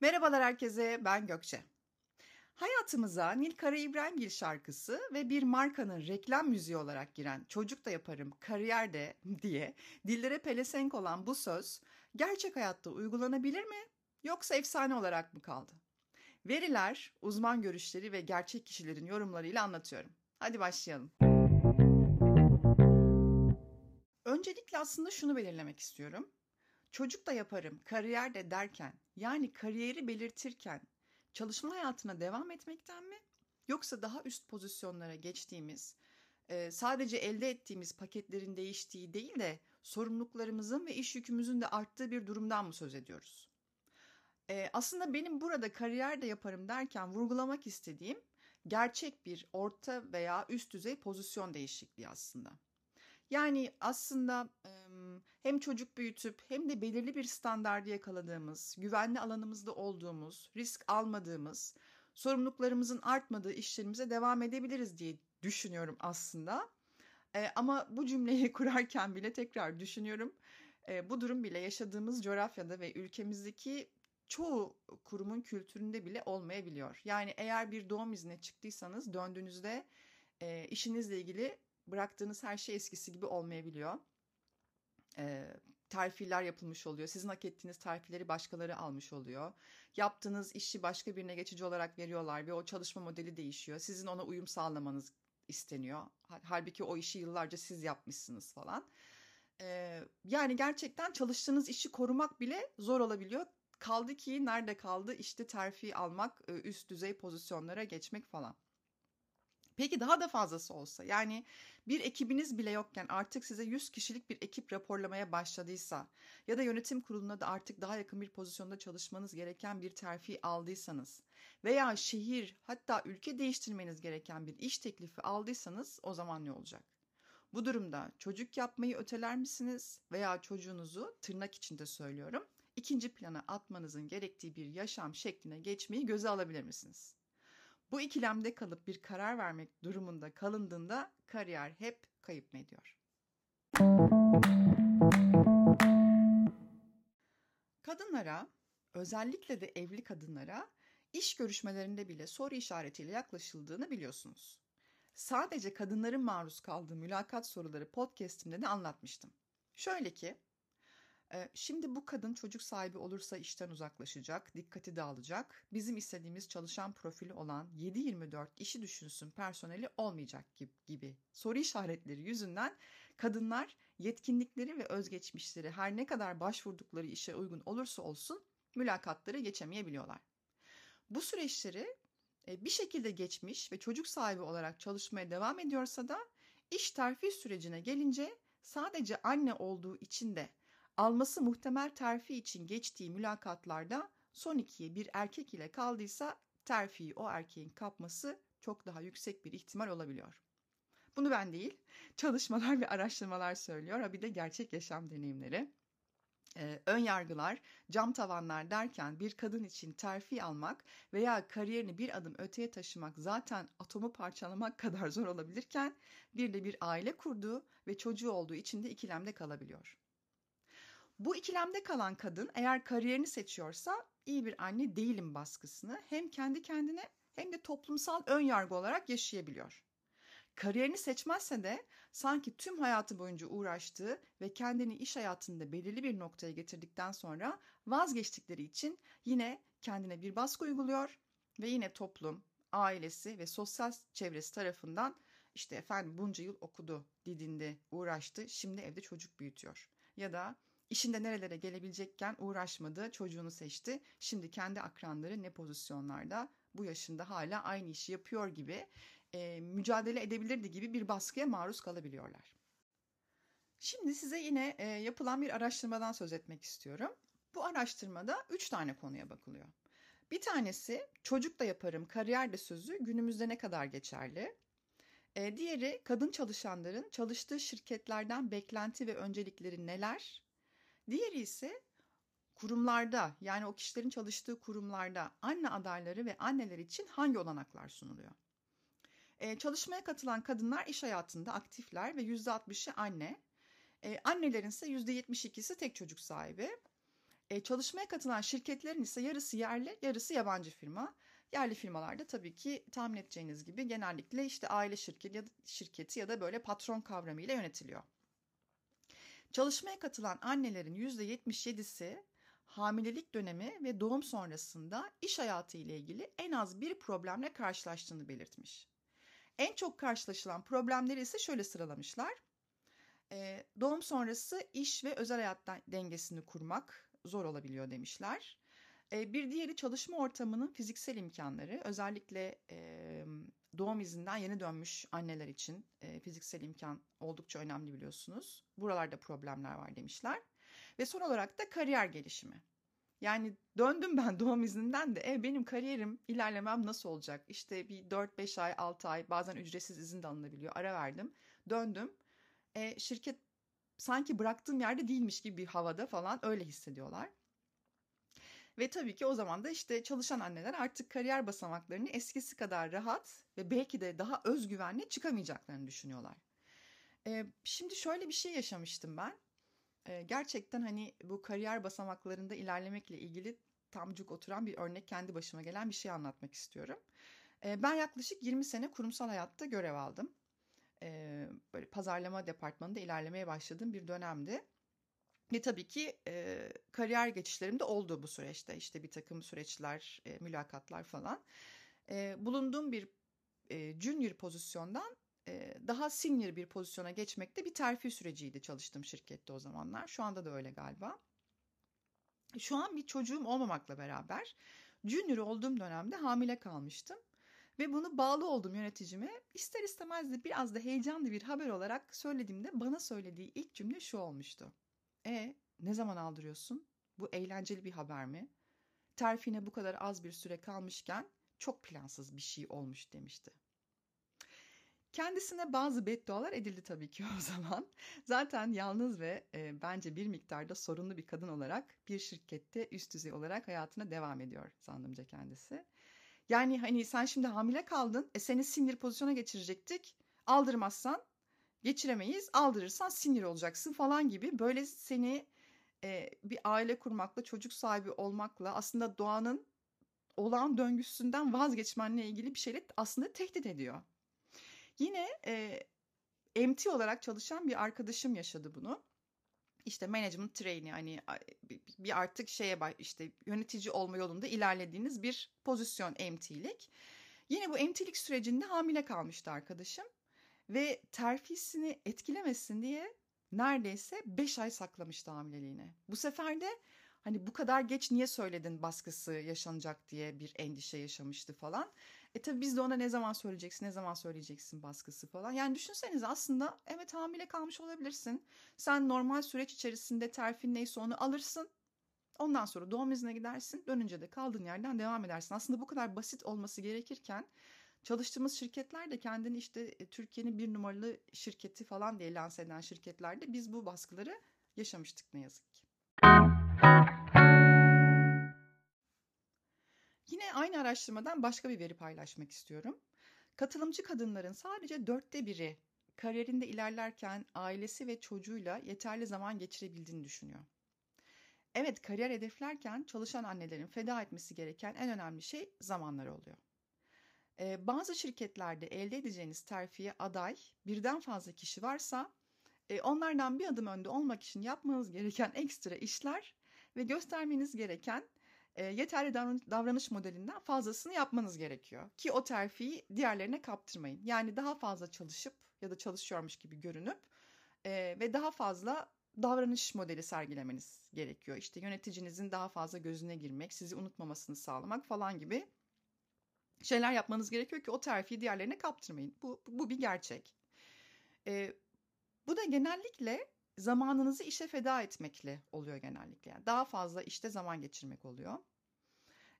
Merhabalar herkese, ben Gökçe. Hayatımıza Nil Kara İbrahimgil şarkısı ve bir markanın reklam müziği olarak giren Çocuk da yaparım, kariyer de diye dillere pelesenk olan bu söz gerçek hayatta uygulanabilir mi yoksa efsane olarak mı kaldı? Veriler, uzman görüşleri ve gerçek kişilerin yorumlarıyla anlatıyorum. Hadi başlayalım. Öncelikle aslında şunu belirlemek istiyorum. Çocuk da yaparım, kariyer de derken yani kariyeri belirtirken çalışma hayatına devam etmekten mi yoksa daha üst pozisyonlara geçtiğimiz sadece elde ettiğimiz paketlerin değiştiği değil de sorumluluklarımızın ve iş yükümüzün de arttığı bir durumdan mı söz ediyoruz? Aslında benim burada kariyer de yaparım derken vurgulamak istediğim gerçek bir orta veya üst düzey pozisyon değişikliği aslında. Yani aslında hem çocuk büyütüp hem de belirli bir standardı yakaladığımız, güvenli alanımızda olduğumuz, risk almadığımız, sorumluluklarımızın artmadığı işlerimize devam edebiliriz diye düşünüyorum aslında. ama bu cümleyi kurarken bile tekrar düşünüyorum. bu durum bile yaşadığımız coğrafyada ve ülkemizdeki çoğu kurumun kültüründe bile olmayabiliyor. Yani eğer bir doğum iznine çıktıysanız döndüğünüzde işinizle ilgili bıraktığınız her şey eskisi gibi olmayabiliyor. E, terfiler yapılmış oluyor. Sizin hak ettiğiniz terfileri başkaları almış oluyor. Yaptığınız işi başka birine geçici olarak veriyorlar ve o çalışma modeli değişiyor. Sizin ona uyum sağlamanız isteniyor. Halbuki o işi yıllarca siz yapmışsınız falan. Ee, yani gerçekten çalıştığınız işi korumak bile zor olabiliyor. Kaldı ki nerede kaldı işte terfi almak, üst düzey pozisyonlara geçmek falan. Peki daha da fazlası olsa yani bir ekibiniz bile yokken artık size 100 kişilik bir ekip raporlamaya başladıysa ya da yönetim kuruluna da artık daha yakın bir pozisyonda çalışmanız gereken bir terfi aldıysanız veya şehir hatta ülke değiştirmeniz gereken bir iş teklifi aldıysanız o zaman ne olacak? Bu durumda çocuk yapmayı öteler misiniz veya çocuğunuzu tırnak içinde söylüyorum ikinci plana atmanızın gerektiği bir yaşam şekline geçmeyi göze alabilir misiniz? Bu ikilemde kalıp bir karar vermek durumunda kalındığında kariyer hep kayıp mı ediyor? Kadınlara, özellikle de evli kadınlara iş görüşmelerinde bile soru işaretiyle yaklaşıldığını biliyorsunuz. Sadece kadınların maruz kaldığı mülakat soruları podcast'imde de anlatmıştım. Şöyle ki, Şimdi bu kadın çocuk sahibi olursa işten uzaklaşacak, dikkati dağılacak. Bizim istediğimiz çalışan profili olan 7-24 işi düşünsün personeli olmayacak gibi soru işaretleri yüzünden kadınlar yetkinlikleri ve özgeçmişleri her ne kadar başvurdukları işe uygun olursa olsun mülakatları geçemeyebiliyorlar. Bu süreçleri bir şekilde geçmiş ve çocuk sahibi olarak çalışmaya devam ediyorsa da iş terfi sürecine gelince sadece anne olduğu için de alması muhtemel terfi için geçtiği mülakatlarda son ikiye bir erkek ile kaldıysa terfiyi o erkeğin kapması çok daha yüksek bir ihtimal olabiliyor. Bunu ben değil, çalışmalar ve araştırmalar söylüyor. Ha bir de gerçek yaşam deneyimleri. Ee, ön yargılar, cam tavanlar derken bir kadın için terfi almak veya kariyerini bir adım öteye taşımak zaten atomu parçalamak kadar zor olabilirken bir de bir aile kurduğu ve çocuğu olduğu için de ikilemde kalabiliyor. Bu ikilemde kalan kadın eğer kariyerini seçiyorsa iyi bir anne değilim baskısını hem kendi kendine hem de toplumsal ön yargı olarak yaşayabiliyor. Kariyerini seçmezse de sanki tüm hayatı boyunca uğraştığı ve kendini iş hayatında belirli bir noktaya getirdikten sonra vazgeçtikleri için yine kendine bir baskı uyguluyor ve yine toplum, ailesi ve sosyal çevresi tarafından işte efendim bunca yıl okudu, didindi, uğraştı, şimdi evde çocuk büyütüyor. Ya da İşinde nerelere gelebilecekken uğraşmadı, çocuğunu seçti. Şimdi kendi akranları ne pozisyonlarda bu yaşında hala aynı işi yapıyor gibi e, mücadele edebilirdi gibi bir baskıya maruz kalabiliyorlar. Şimdi size yine e, yapılan bir araştırmadan söz etmek istiyorum. Bu araştırmada üç tane konuya bakılıyor. Bir tanesi çocuk da yaparım, kariyer de sözü günümüzde ne kadar geçerli? E, diğeri kadın çalışanların çalıştığı şirketlerden beklenti ve öncelikleri neler? Diğeri ise kurumlarda yani o kişilerin çalıştığı kurumlarda anne adayları ve anneler için hangi olanaklar sunuluyor? Ee, çalışmaya katılan kadınlar iş hayatında aktifler ve %60'ı anne. E, annelerin ise %72'si tek çocuk sahibi. E, çalışmaya katılan şirketlerin ise yarısı yerli, yarısı yabancı firma. Yerli firmalarda tabii ki tahmin edeceğiniz gibi genellikle işte aile şirketi ya da, şirketi ya da böyle patron kavramıyla yönetiliyor. Çalışmaya katılan annelerin %77'si hamilelik dönemi ve doğum sonrasında iş hayatı ile ilgili en az bir problemle karşılaştığını belirtmiş. En çok karşılaşılan problemleri ise şöyle sıralamışlar. Ee, doğum sonrası iş ve özel hayat dengesini kurmak zor olabiliyor demişler. Bir diğeri çalışma ortamının fiziksel imkanları. Özellikle doğum izinden yeni dönmüş anneler için fiziksel imkan oldukça önemli biliyorsunuz. Buralarda problemler var demişler. Ve son olarak da kariyer gelişimi. Yani döndüm ben doğum izninden de e, benim kariyerim ilerlemem nasıl olacak? İşte bir 4-5 ay 6 ay bazen ücretsiz izin de alınabiliyor ara verdim. Döndüm e, şirket sanki bıraktığım yerde değilmiş gibi bir havada falan öyle hissediyorlar. Ve tabii ki o zaman da işte çalışan anneler artık kariyer basamaklarını eskisi kadar rahat ve belki de daha özgüvenle çıkamayacaklarını düşünüyorlar. Ee, şimdi şöyle bir şey yaşamıştım ben. Ee, gerçekten hani bu kariyer basamaklarında ilerlemekle ilgili tamcuk oturan bir örnek kendi başıma gelen bir şey anlatmak istiyorum. Ee, ben yaklaşık 20 sene kurumsal hayatta görev aldım. Ee, böyle pazarlama departmanında ilerlemeye başladığım bir dönemdi. Ve tabii ki e, kariyer geçişlerim de oldu bu süreçte. İşte bir takım süreçler, e, mülakatlar falan. E, bulunduğum bir e, junior pozisyondan e, daha senior bir pozisyona geçmekte bir terfi süreciydi çalıştığım şirkette o zamanlar. Şu anda da öyle galiba. Şu an bir çocuğum olmamakla beraber junior olduğum dönemde hamile kalmıştım. Ve bunu bağlı olduğum yöneticime ister istemez de biraz da heyecanlı bir haber olarak söylediğimde bana söylediği ilk cümle şu olmuştu. E ne zaman aldırıyorsun? Bu eğlenceli bir haber mi? Terfine bu kadar az bir süre kalmışken çok plansız bir şey olmuş demişti. Kendisine bazı beddualar edildi tabii ki o zaman. Zaten yalnız ve e, bence bir miktarda sorunlu bir kadın olarak bir şirkette üst düzey olarak hayatına devam ediyor sandımca kendisi. Yani hani sen şimdi hamile kaldın, e seni sinir pozisyona geçirecektik. Aldırmazsan geçiremeyiz. Aldırırsan sinir olacaksın falan gibi böyle seni e, bir aile kurmakla, çocuk sahibi olmakla aslında doğanın olağan döngüsünden vazgeçmenle ilgili bir şeyle aslında tehdit ediyor. Yine e, MT olarak çalışan bir arkadaşım yaşadı bunu. İşte management trainee hani bir artık şeye işte yönetici olma yolunda ilerlediğiniz bir pozisyon MT'lik. Yine bu MT'lik sürecinde hamile kalmıştı arkadaşım ve terfisini etkilemesin diye neredeyse 5 ay saklamıştı hamileliğini. Bu sefer de hani bu kadar geç niye söyledin baskısı yaşanacak diye bir endişe yaşamıştı falan. E tabi biz de ona ne zaman söyleyeceksin, ne zaman söyleyeceksin baskısı falan. Yani düşünsenize aslında evet hamile kalmış olabilirsin. Sen normal süreç içerisinde terfin neyse onu alırsın. Ondan sonra doğum iznine gidersin. Dönünce de kaldığın yerden devam edersin. Aslında bu kadar basit olması gerekirken Çalıştığımız şirketler de kendini işte e, Türkiye'nin bir numaralı şirketi falan diye lanse eden şirketlerde biz bu baskıları yaşamıştık ne yazık ki. Yine aynı araştırmadan başka bir veri paylaşmak istiyorum. Katılımcı kadınların sadece dörtte biri kariyerinde ilerlerken ailesi ve çocuğuyla yeterli zaman geçirebildiğini düşünüyor. Evet kariyer hedeflerken çalışan annelerin feda etmesi gereken en önemli şey zamanları oluyor. Bazı şirketlerde elde edeceğiniz terfiye aday birden fazla kişi varsa onlardan bir adım önde olmak için yapmanız gereken ekstra işler ve göstermeniz gereken yeterli davranış modelinden fazlasını yapmanız gerekiyor. Ki o terfiyi diğerlerine kaptırmayın. Yani daha fazla çalışıp ya da çalışıyormuş gibi görünüp ve daha fazla davranış modeli sergilemeniz gerekiyor. İşte yöneticinizin daha fazla gözüne girmek, sizi unutmamasını sağlamak falan gibi şeyler yapmanız gerekiyor ki o terfiyi diğerlerine kaptırmayın. Bu, bu bir gerçek. E, bu da genellikle zamanınızı işe feda etmekle oluyor genellikle. Yani daha fazla işte zaman geçirmek oluyor.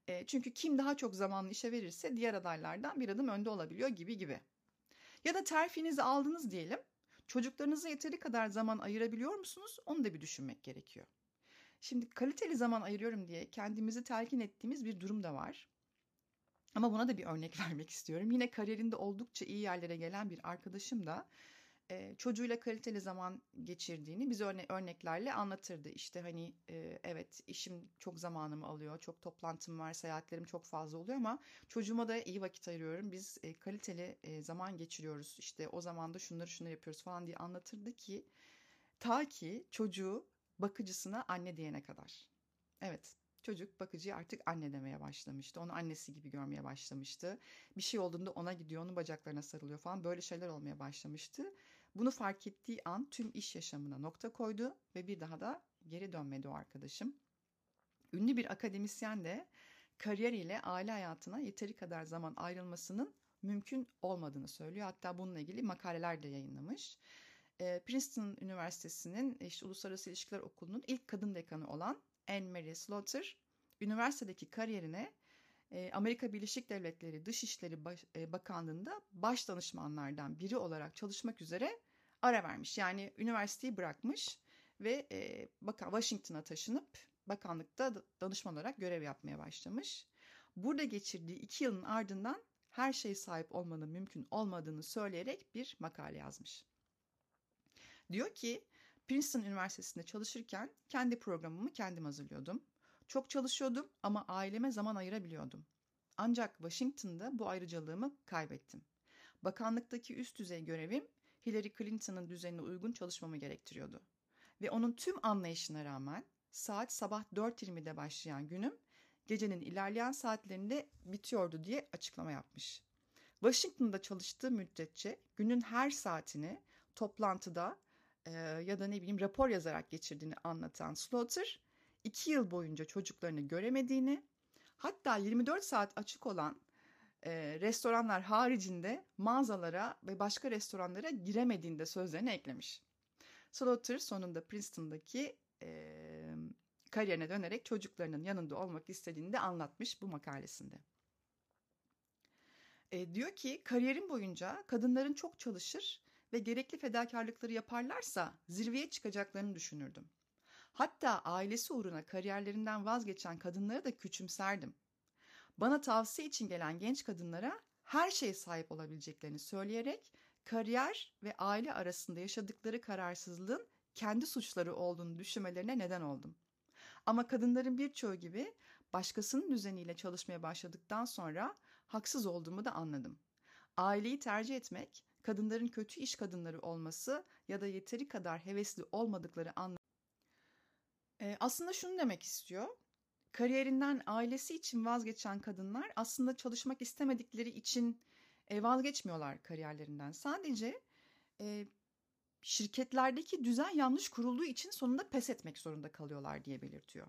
E, çünkü kim daha çok zamanını işe verirse diğer adaylardan bir adım önde olabiliyor gibi gibi. Ya da terfinizi aldınız diyelim. Çocuklarınıza yeteri kadar zaman ayırabiliyor musunuz? Onu da bir düşünmek gerekiyor. Şimdi kaliteli zaman ayırıyorum diye kendimizi telkin ettiğimiz bir durum da var. Ama buna da bir örnek vermek istiyorum. Yine kariyerinde oldukça iyi yerlere gelen bir arkadaşım da e, çocuğuyla kaliteli zaman geçirdiğini bize örne örneklerle anlatırdı. İşte hani e, evet işim çok zamanımı alıyor, çok toplantım var, seyahatlerim çok fazla oluyor ama çocuğuma da iyi vakit ayırıyorum. Biz e, kaliteli e, zaman geçiriyoruz. İşte o zaman da şunları şunları yapıyoruz falan diye anlatırdı ki ta ki çocuğu bakıcısına anne diyene kadar. Evet, çocuk bakıcıya artık anne demeye başlamıştı. Onu annesi gibi görmeye başlamıştı. Bir şey olduğunda ona gidiyor, onun bacaklarına sarılıyor falan böyle şeyler olmaya başlamıştı. Bunu fark ettiği an tüm iş yaşamına nokta koydu ve bir daha da geri dönmedi o arkadaşım. Ünlü bir akademisyen de kariyeriyle aile hayatına yeteri kadar zaman ayrılmasının mümkün olmadığını söylüyor. Hatta bununla ilgili makaleler de yayınlamış. Princeton Üniversitesi'nin işte Uluslararası İlişkiler Okulu'nun ilk kadın dekanı olan Anne Marie Slaughter, üniversitedeki kariyerine Amerika Birleşik Devletleri Dışişleri Bakanlığı'nda baş danışmanlardan biri olarak çalışmak üzere ara vermiş. Yani üniversiteyi bırakmış ve e, Washington'a taşınıp bakanlıkta danışman olarak görev yapmaya başlamış. Burada geçirdiği iki yılın ardından her şeye sahip olmanın mümkün olmadığını söyleyerek bir makale yazmış. Diyor ki Princeton Üniversitesi'nde çalışırken kendi programımı kendim hazırlıyordum. Çok çalışıyordum ama aileme zaman ayırabiliyordum. Ancak Washington'da bu ayrıcalığımı kaybettim. Bakanlıktaki üst düzey görevim Hillary Clinton'ın düzenine uygun çalışmamı gerektiriyordu. Ve onun tüm anlayışına rağmen saat sabah 4.20'de başlayan günüm gecenin ilerleyen saatlerinde bitiyordu diye açıklama yapmış. Washington'da çalıştığı müddetçe günün her saatini toplantıda e, ya da ne bileyim rapor yazarak geçirdiğini anlatan Slaughter, iki yıl boyunca çocuklarını göremediğini, hatta 24 saat açık olan e, restoranlar haricinde mağazalara ve başka restoranlara giremediğinde sözlerine eklemiş. Slaughter sonunda Princeton'daki e, kariyerine dönerek çocuklarının yanında olmak istediğini de anlatmış bu makalesinde. E, diyor ki kariyerim boyunca kadınların çok çalışır ve gerekli fedakarlıkları yaparlarsa zirveye çıkacaklarını düşünürdüm. Hatta ailesi uğruna kariyerlerinden vazgeçen kadınları da küçümserdim. Bana tavsiye için gelen genç kadınlara her şeye sahip olabileceklerini söyleyerek kariyer ve aile arasında yaşadıkları kararsızlığın kendi suçları olduğunu düşünmelerine neden oldum. Ama kadınların birçoğu gibi başkasının düzeniyle çalışmaya başladıktan sonra haksız olduğumu da anladım. Aileyi tercih etmek, kadınların kötü iş kadınları olması ya da yeteri kadar hevesli olmadıkları anlamı. Ee, aslında şunu demek istiyor. Kariyerinden ailesi için vazgeçen kadınlar aslında çalışmak istemedikleri için e, vazgeçmiyorlar kariyerlerinden. Sadece e, şirketlerdeki düzen yanlış kurulduğu için sonunda pes etmek zorunda kalıyorlar diye belirtiyor.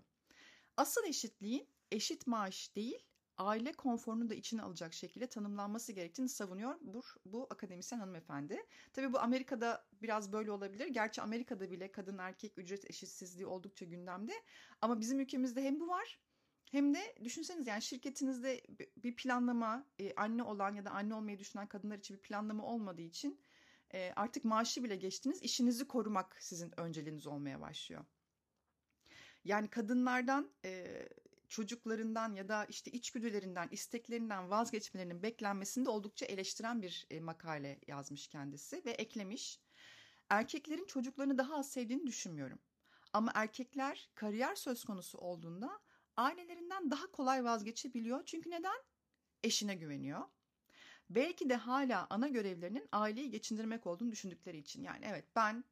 Asıl eşitliğin eşit maaş değil, aile konforunu da içine alacak şekilde tanımlanması gerektiğini savunuyor bu, bu akademisyen hanımefendi. Tabii bu Amerika'da biraz böyle olabilir. Gerçi Amerika'da bile kadın erkek ücret eşitsizliği oldukça gündemde. Ama bizim ülkemizde hem bu var hem de düşünseniz yani şirketinizde bir planlama, anne olan ya da anne olmayı düşünen kadınlar için bir planlama olmadığı için artık maaşı bile geçtiniz, işinizi korumak sizin önceliğiniz olmaya başlıyor. Yani kadınlardan çocuklarından ya da işte içgüdülerinden, isteklerinden vazgeçmelerinin beklenmesini de oldukça eleştiren bir makale yazmış kendisi ve eklemiş. Erkeklerin çocuklarını daha az sevdiğini düşünmüyorum. Ama erkekler kariyer söz konusu olduğunda ailelerinden daha kolay vazgeçebiliyor. Çünkü neden? Eşine güveniyor. Belki de hala ana görevlerinin aileyi geçindirmek olduğunu düşündükleri için. Yani evet ben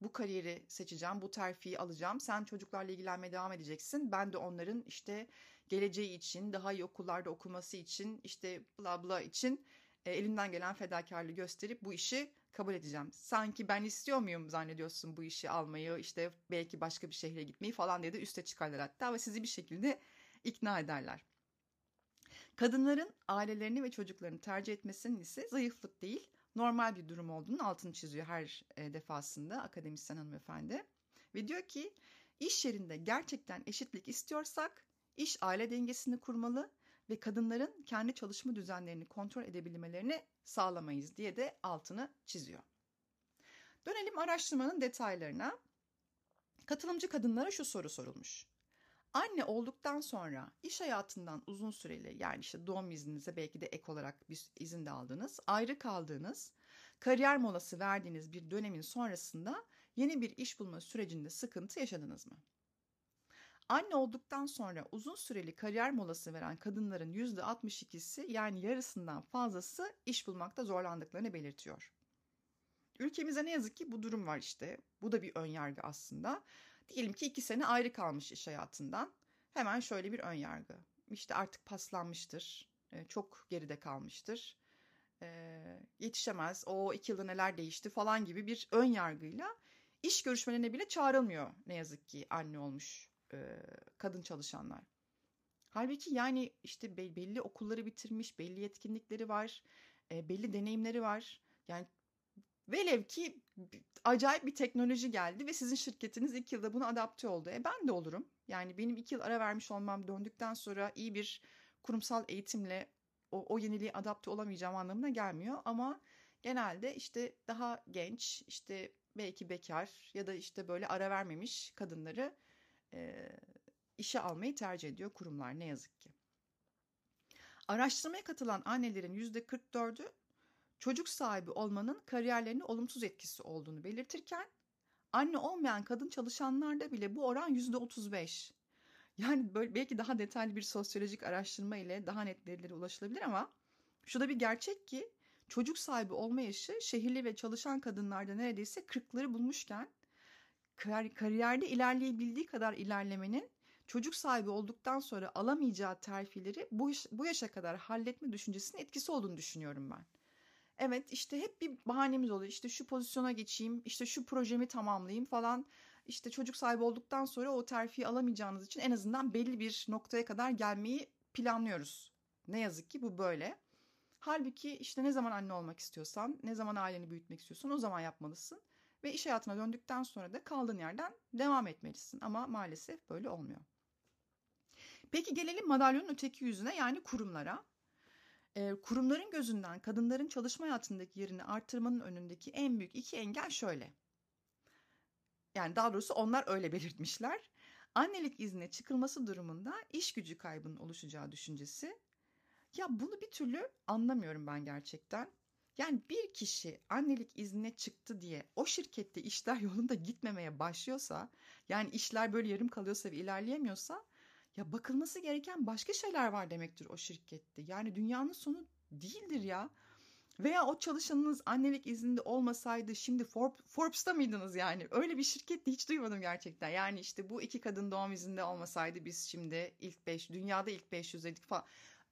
bu kariyeri seçeceğim, bu terfiyi alacağım. Sen çocuklarla ilgilenmeye devam edeceksin. Ben de onların işte geleceği için, daha iyi okullarda okuması için, işte bla bla için e, elimden gelen fedakarlığı gösterip bu işi kabul edeceğim. Sanki ben istiyor muyum zannediyorsun bu işi almayı, işte belki başka bir şehre gitmeyi falan diye de üste çıkarlar hatta ve sizi bir şekilde ikna ederler. Kadınların ailelerini ve çocuklarını tercih etmesinin ise zayıflık değil, normal bir durum olduğunu altını çiziyor her e, defasında akademisyen hanımefendi. Ve diyor ki iş yerinde gerçekten eşitlik istiyorsak iş aile dengesini kurmalı ve kadınların kendi çalışma düzenlerini kontrol edebilmelerini sağlamayız diye de altını çiziyor. Dönelim araştırmanın detaylarına. Katılımcı kadınlara şu soru sorulmuş. Anne olduktan sonra iş hayatından uzun süreli yani işte doğum izninize belki de ek olarak bir izin de aldınız, ayrı kaldığınız, kariyer molası verdiğiniz bir dönemin sonrasında yeni bir iş bulma sürecinde sıkıntı yaşadınız mı? Anne olduktan sonra uzun süreli kariyer molası veren kadınların %62'si yani yarısından fazlası iş bulmakta zorlandıklarını belirtiyor. Ülkemizde ne yazık ki bu durum var işte. Bu da bir ön yargı aslında. Diyelim ki iki sene ayrı kalmış iş hayatından. Hemen şöyle bir ön yargı. İşte artık paslanmıştır. E, çok geride kalmıştır. E, yetişemez. O iki yılda neler değişti falan gibi bir ön yargıyla iş görüşmelerine bile çağrılmıyor ne yazık ki anne olmuş e, kadın çalışanlar. Halbuki yani işte belli okulları bitirmiş, belli yetkinlikleri var, belli deneyimleri var. Yani Velev ki acayip bir teknoloji geldi ve sizin şirketiniz iki yılda buna adapte oldu. E ben de olurum. Yani benim iki yıl ara vermiş olmam döndükten sonra iyi bir kurumsal eğitimle o, o yeniliğe adapte olamayacağım anlamına gelmiyor. Ama genelde işte daha genç, işte belki bekar ya da işte böyle ara vermemiş kadınları e, işe almayı tercih ediyor kurumlar ne yazık ki. Araştırmaya katılan annelerin %44'ü çocuk sahibi olmanın kariyerlerine olumsuz etkisi olduğunu belirtirken anne olmayan kadın çalışanlarda bile bu oran yüzde 35. Yani böyle belki daha detaylı bir sosyolojik araştırma ile daha net verilere ulaşılabilir ama şu da bir gerçek ki çocuk sahibi olma yaşı şehirli ve çalışan kadınlarda neredeyse 40'ları bulmuşken kar kariyerde ilerleyebildiği kadar ilerlemenin çocuk sahibi olduktan sonra alamayacağı terfileri bu, bu yaşa kadar halletme düşüncesinin etkisi olduğunu düşünüyorum ben. Evet işte hep bir bahanemiz oluyor. İşte şu pozisyona geçeyim, işte şu projemi tamamlayayım falan. İşte çocuk sahibi olduktan sonra o terfiyi alamayacağınız için en azından belli bir noktaya kadar gelmeyi planlıyoruz. Ne yazık ki bu böyle. Halbuki işte ne zaman anne olmak istiyorsan, ne zaman aileni büyütmek istiyorsan o zaman yapmalısın. Ve iş hayatına döndükten sonra da kaldığın yerden devam etmelisin. Ama maalesef böyle olmuyor. Peki gelelim madalyonun öteki yüzüne yani kurumlara kurumların gözünden kadınların çalışma hayatındaki yerini artırmanın önündeki en büyük iki engel şöyle. Yani daha doğrusu onlar öyle belirtmişler. Annelik iznine çıkılması durumunda iş gücü kaybının oluşacağı düşüncesi. Ya bunu bir türlü anlamıyorum ben gerçekten. Yani bir kişi annelik iznine çıktı diye o şirkette işler yolunda gitmemeye başlıyorsa, yani işler böyle yarım kalıyorsa ve ilerleyemiyorsa ya bakılması gereken başka şeyler var demektir o şirkette. Yani dünyanın sonu değildir ya. Veya o çalışanınız annelik izninde olmasaydı şimdi Forbes'ta mıydınız yani? Öyle bir şirkette hiç duymadım gerçekten. Yani işte bu iki kadın doğum izninde olmasaydı biz şimdi ilk 5, dünyada ilk 500'eydik falan.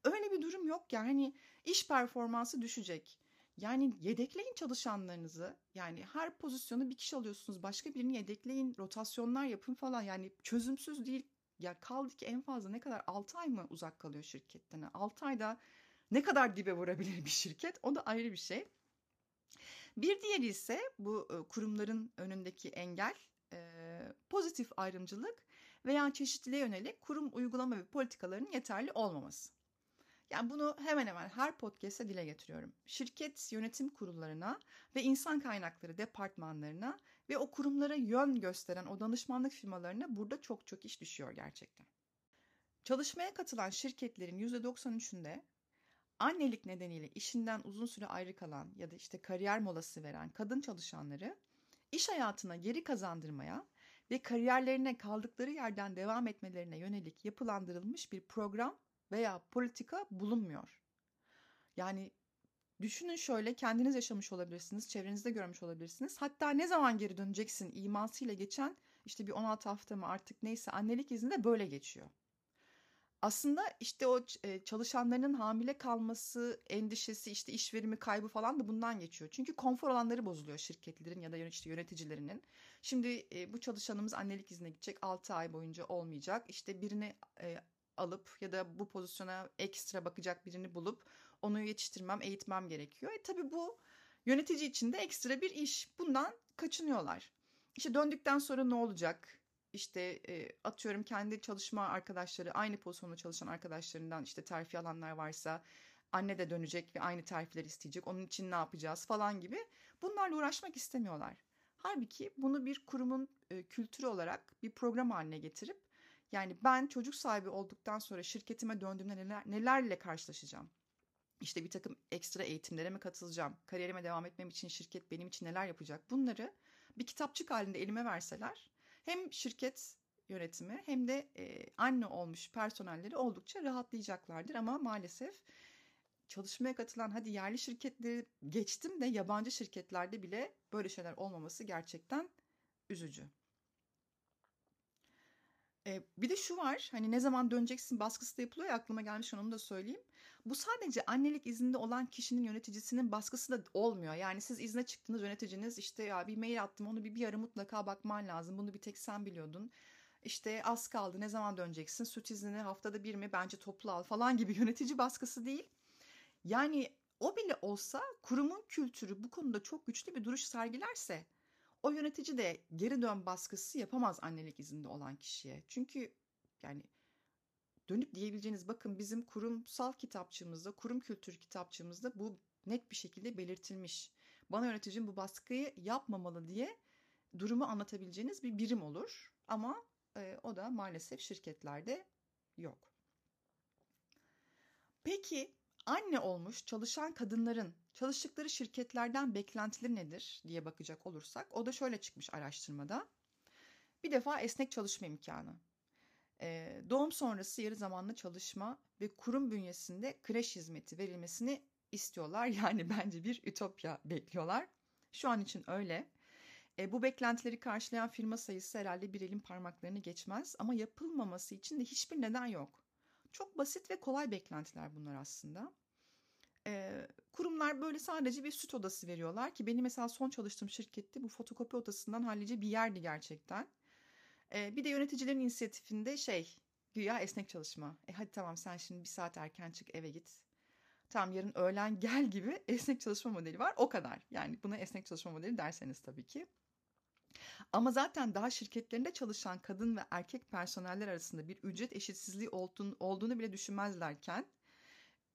Öyle bir durum yok yani iş performansı düşecek. Yani yedekleyin çalışanlarınızı. Yani her pozisyonu bir kişi alıyorsunuz. Başka birini yedekleyin, rotasyonlar yapın falan. Yani çözümsüz değil ya kaldı ki en fazla ne kadar 6 ay mı uzak kalıyor şirketten? 6 ayda ne kadar dibe vurabilir bir şirket? O da ayrı bir şey. Bir diğeri ise bu e, kurumların önündeki engel e, pozitif ayrımcılık veya çeşitliliğe yönelik kurum uygulama ve politikalarının yeterli olmaması. Yani bunu hemen hemen her podcast'te dile getiriyorum. Şirket yönetim kurullarına ve insan kaynakları departmanlarına ve o kurumlara yön gösteren o danışmanlık firmalarına burada çok çok iş düşüyor gerçekten. Çalışmaya katılan şirketlerin %93'ünde annelik nedeniyle işinden uzun süre ayrı kalan ya da işte kariyer molası veren kadın çalışanları iş hayatına geri kazandırmaya ve kariyerlerine kaldıkları yerden devam etmelerine yönelik yapılandırılmış bir program veya politika bulunmuyor. Yani düşünün şöyle kendiniz yaşamış olabilirsiniz, çevrenizde görmüş olabilirsiniz. Hatta ne zaman geri döneceksin imasıyla geçen işte bir 16 hafta mı artık neyse annelik izni de böyle geçiyor. Aslında işte o e, çalışanların hamile kalması endişesi işte iş verimi kaybı falan da bundan geçiyor. Çünkü konfor alanları bozuluyor şirketlerin ya da işte yöneticilerinin. Şimdi e, bu çalışanımız annelik iznine gidecek 6 ay boyunca olmayacak. İşte birini e, alıp ya da bu pozisyona ekstra bakacak birini bulup onu yetiştirmem, eğitmem gerekiyor. E tabii bu yönetici için de ekstra bir iş. Bundan kaçınıyorlar. İşte döndükten sonra ne olacak? İşte e, atıyorum kendi çalışma arkadaşları, aynı pozisyonda çalışan arkadaşlarından işte terfi alanlar varsa anne de dönecek ve aynı terfiler isteyecek. Onun için ne yapacağız falan gibi. Bunlarla uğraşmak istemiyorlar. Halbuki bunu bir kurumun e, kültürü olarak bir program haline getirip yani ben çocuk sahibi olduktan sonra şirketime döndüğümde neler, nelerle karşılaşacağım? İşte bir takım ekstra eğitimlere mi katılacağım, kariyerime devam etmem için şirket benim için neler yapacak bunları bir kitapçık halinde elime verseler hem şirket yönetimi hem de e, anne olmuş personelleri oldukça rahatlayacaklardır ama maalesef çalışmaya katılan hadi yerli şirketleri geçtim de yabancı şirketlerde bile böyle şeyler olmaması gerçekten üzücü. Ee, bir de şu var hani ne zaman döneceksin baskısı da yapılıyor ya aklıma gelmiş onu da söyleyeyim. Bu sadece annelik izninde olan kişinin yöneticisinin baskısı da olmuyor. Yani siz izne çıktınız yöneticiniz işte ya bir mail attım onu bir, bir ara mutlaka bakman lazım. Bunu bir tek sen biliyordun. İşte az kaldı ne zaman döneceksin süt iznini haftada bir mi bence toplu al falan gibi yönetici baskısı değil. Yani o bile olsa kurumun kültürü bu konuda çok güçlü bir duruş sergilerse o yönetici de geri dön baskısı yapamaz annelik izinde olan kişiye. Çünkü yani dönüp diyebileceğiniz bakın bizim kurumsal kitapçığımızda, kurum kültür kitapçığımızda bu net bir şekilde belirtilmiş. Bana yöneticim bu baskıyı yapmamalı diye durumu anlatabileceğiniz bir birim olur. Ama e, o da maalesef şirketlerde yok. Peki anne olmuş çalışan kadınların çalıştıkları şirketlerden beklentileri nedir diye bakacak olursak o da şöyle çıkmış araştırmada. Bir defa esnek çalışma imkanı. Doğum sonrası yarı zamanlı çalışma ve kurum bünyesinde kreş hizmeti verilmesini istiyorlar. Yani bence bir ütopya bekliyorlar. Şu an için öyle. E, bu beklentileri karşılayan firma sayısı herhalde bir elin parmaklarını geçmez ama yapılmaması için de hiçbir neden yok. Çok basit ve kolay beklentiler bunlar aslında. E, kurumlar böyle sadece bir süt odası veriyorlar ki benim mesela son çalıştığım şirkette bu fotokopi odasından hallice bir yerdi gerçekten. E, bir de yöneticilerin inisiyatifinde şey güya esnek çalışma. E hadi tamam sen şimdi bir saat erken çık eve git. Tamam yarın öğlen gel gibi esnek çalışma modeli var o kadar. Yani buna esnek çalışma modeli derseniz tabii ki. Ama zaten daha şirketlerinde çalışan kadın ve erkek personeller arasında bir ücret eşitsizliği olduğunu, bile düşünmezlerken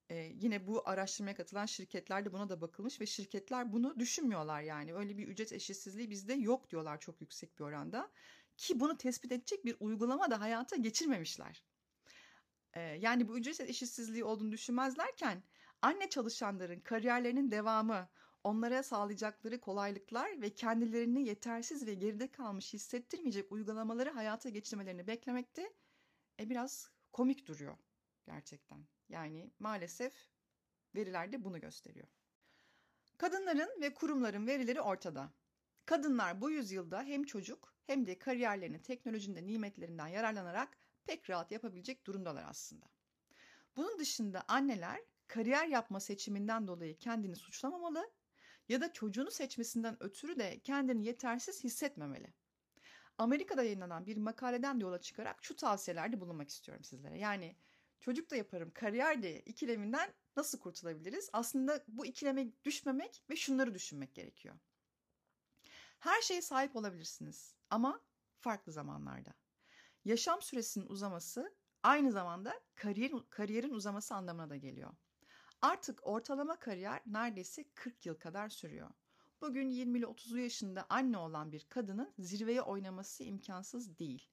e, yine bu araştırmaya katılan şirketler de buna da bakılmış ve şirketler bunu düşünmüyorlar yani öyle bir ücret eşitsizliği bizde yok diyorlar çok yüksek bir oranda ki bunu tespit edecek bir uygulama da hayata geçirmemişler. E, yani bu ücret eşitsizliği olduğunu düşünmezlerken anne çalışanların kariyerlerinin devamı, onlara sağlayacakları kolaylıklar ve kendilerini yetersiz ve geride kalmış hissettirmeyecek uygulamaları hayata geçirmelerini beklemekte e, biraz komik duruyor gerçekten. Yani maalesef veriler de bunu gösteriyor. Kadınların ve kurumların verileri ortada. Kadınlar bu yüzyılda hem çocuk hem de kariyerlerini teknolojinin nimetlerinden yararlanarak pek rahat yapabilecek durumdalar aslında. Bunun dışında anneler kariyer yapma seçiminden dolayı kendini suçlamamalı ya da çocuğunu seçmesinden ötürü de kendini yetersiz hissetmemeli. Amerika'da yayınlanan bir makaleden yola çıkarak şu tavsiyelerde bulunmak istiyorum sizlere. Yani çocuk da yaparım, kariyer de ikileminden nasıl kurtulabiliriz? Aslında bu ikileme düşmemek ve şunları düşünmek gerekiyor. Her şeye sahip olabilirsiniz ama farklı zamanlarda. Yaşam süresinin uzaması aynı zamanda kariyer, kariyerin uzaması anlamına da geliyor. Artık ortalama kariyer neredeyse 40 yıl kadar sürüyor. Bugün 20 ile 30'lu yaşında anne olan bir kadının zirveye oynaması imkansız değil.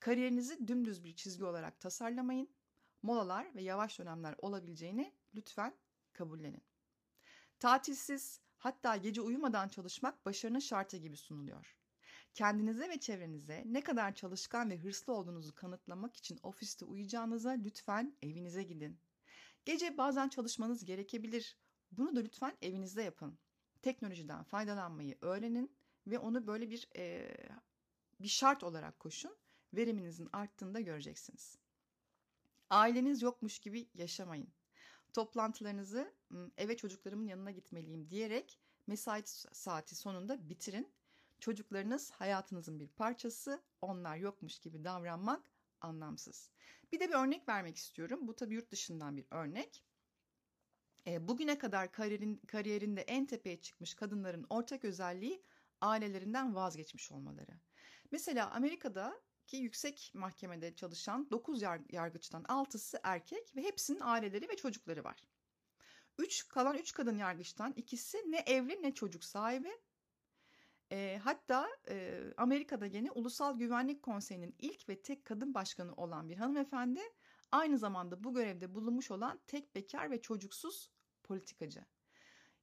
Kariyerinizi dümdüz bir çizgi olarak tasarlamayın. Molalar ve yavaş dönemler olabileceğini lütfen kabullenin. Tatilsiz, hatta gece uyumadan çalışmak başarının şartı gibi sunuluyor. Kendinize ve çevrenize ne kadar çalışkan ve hırslı olduğunuzu kanıtlamak için ofiste uyuyacağınıza lütfen evinize gidin. Gece bazen çalışmanız gerekebilir. Bunu da lütfen evinizde yapın. Teknolojiden faydalanmayı öğrenin ve onu böyle bir e, bir şart olarak koşun. Veriminizin arttığında göreceksiniz. Aileniz yokmuş gibi yaşamayın. Toplantılarınızı eve çocuklarımın yanına gitmeliyim diyerek mesai saati sonunda bitirin. Çocuklarınız hayatınızın bir parçası, onlar yokmuş gibi davranmak anlamsız. Bir de bir örnek vermek istiyorum. Bu tabii yurt dışından bir örnek. Bugüne kadar kariyerin, kariyerinde en tepeye çıkmış kadınların ortak özelliği ailelerinden vazgeçmiş olmaları. Mesela Amerika'da ki yüksek mahkemede çalışan 9 yargıçtan 6'sı erkek ve hepsinin aileleri ve çocukları var. 3 kalan 3 kadın yargıçtan ikisi ne evli ne çocuk sahibi e, hatta e, Amerika'da gene Ulusal Güvenlik Konseyi'nin ilk ve tek kadın başkanı olan bir hanımefendi aynı zamanda bu görevde bulunmuş olan tek bekar ve çocuksuz politikacı.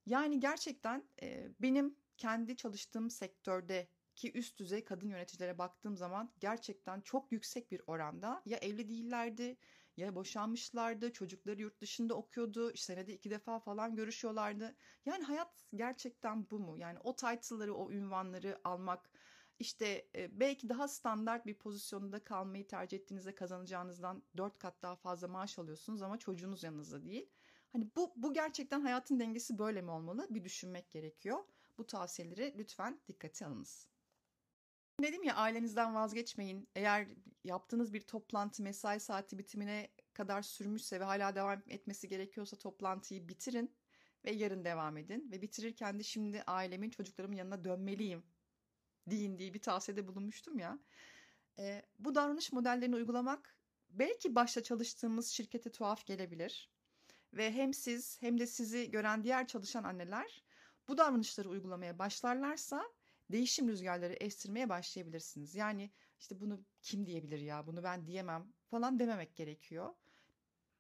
Yani gerçekten e, benim kendi çalıştığım sektörde ki üst düzey kadın yöneticilere baktığım zaman gerçekten çok yüksek bir oranda ya evli değillerdi ya boşanmışlardı, çocukları yurt dışında okuyordu, senede iki defa falan görüşüyorlardı. Yani hayat gerçekten bu mu? Yani o title'ları, o ünvanları almak, işte e, belki daha standart bir pozisyonda kalmayı tercih ettiğinizde kazanacağınızdan dört kat daha fazla maaş alıyorsunuz ama çocuğunuz yanınızda değil. Hani bu, bu gerçekten hayatın dengesi böyle mi olmalı? Bir düşünmek gerekiyor. Bu tavsiyeleri lütfen dikkate alınız. Dedim ya ailenizden vazgeçmeyin. Eğer yaptığınız bir toplantı mesai saati bitimine kadar sürmüşse ve hala devam etmesi gerekiyorsa toplantıyı bitirin ve yarın devam edin. Ve bitirirken de şimdi ailemin çocuklarımın yanına dönmeliyim deyin diye bir tavsiyede bulunmuştum ya. E, bu davranış modellerini uygulamak belki başta çalıştığımız şirkete tuhaf gelebilir. Ve hem siz hem de sizi gören diğer çalışan anneler bu davranışları uygulamaya başlarlarsa değişim rüzgarları estirmeye başlayabilirsiniz. Yani işte bunu kim diyebilir ya bunu ben diyemem falan dememek gerekiyor.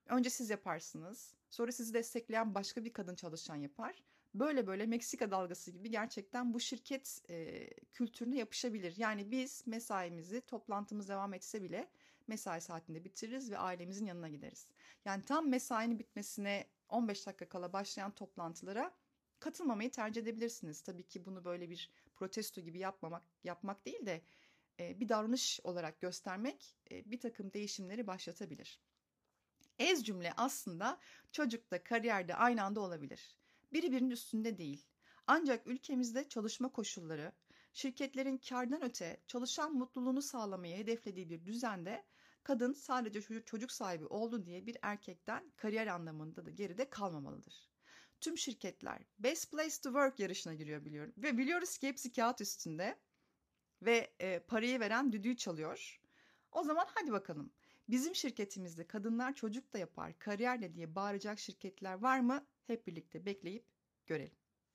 Önce siz yaparsınız. Sonra sizi destekleyen başka bir kadın çalışan yapar. Böyle böyle Meksika dalgası gibi gerçekten bu şirket e, kültürüne yapışabilir. Yani biz mesaimizi toplantımız devam etse bile mesai saatinde bitiririz ve ailemizin yanına gideriz. Yani tam mesainin bitmesine 15 dakika kala başlayan toplantılara katılmamayı tercih edebilirsiniz. Tabii ki bunu böyle bir protesto gibi yapmamak yapmak değil de e, bir davranış olarak göstermek e, bir takım değişimleri başlatabilir. Ez cümle aslında çocukta, kariyerde aynı anda olabilir. Biri birinin üstünde değil. Ancak ülkemizde çalışma koşulları, şirketlerin kardan öte çalışan mutluluğunu sağlamayı hedeflediği bir düzende kadın sadece çocuk sahibi oldu diye bir erkekten kariyer anlamında da geride kalmamalıdır tüm şirketler Best Place to Work yarışına giriyor biliyorum. Ve biliyoruz ki hepsi kağıt üstünde ve e, parayı veren düdüğü çalıyor. O zaman hadi bakalım. Bizim şirketimizde kadınlar çocuk da yapar, kariyer de diye bağıracak şirketler var mı? Hep birlikte bekleyip görelim.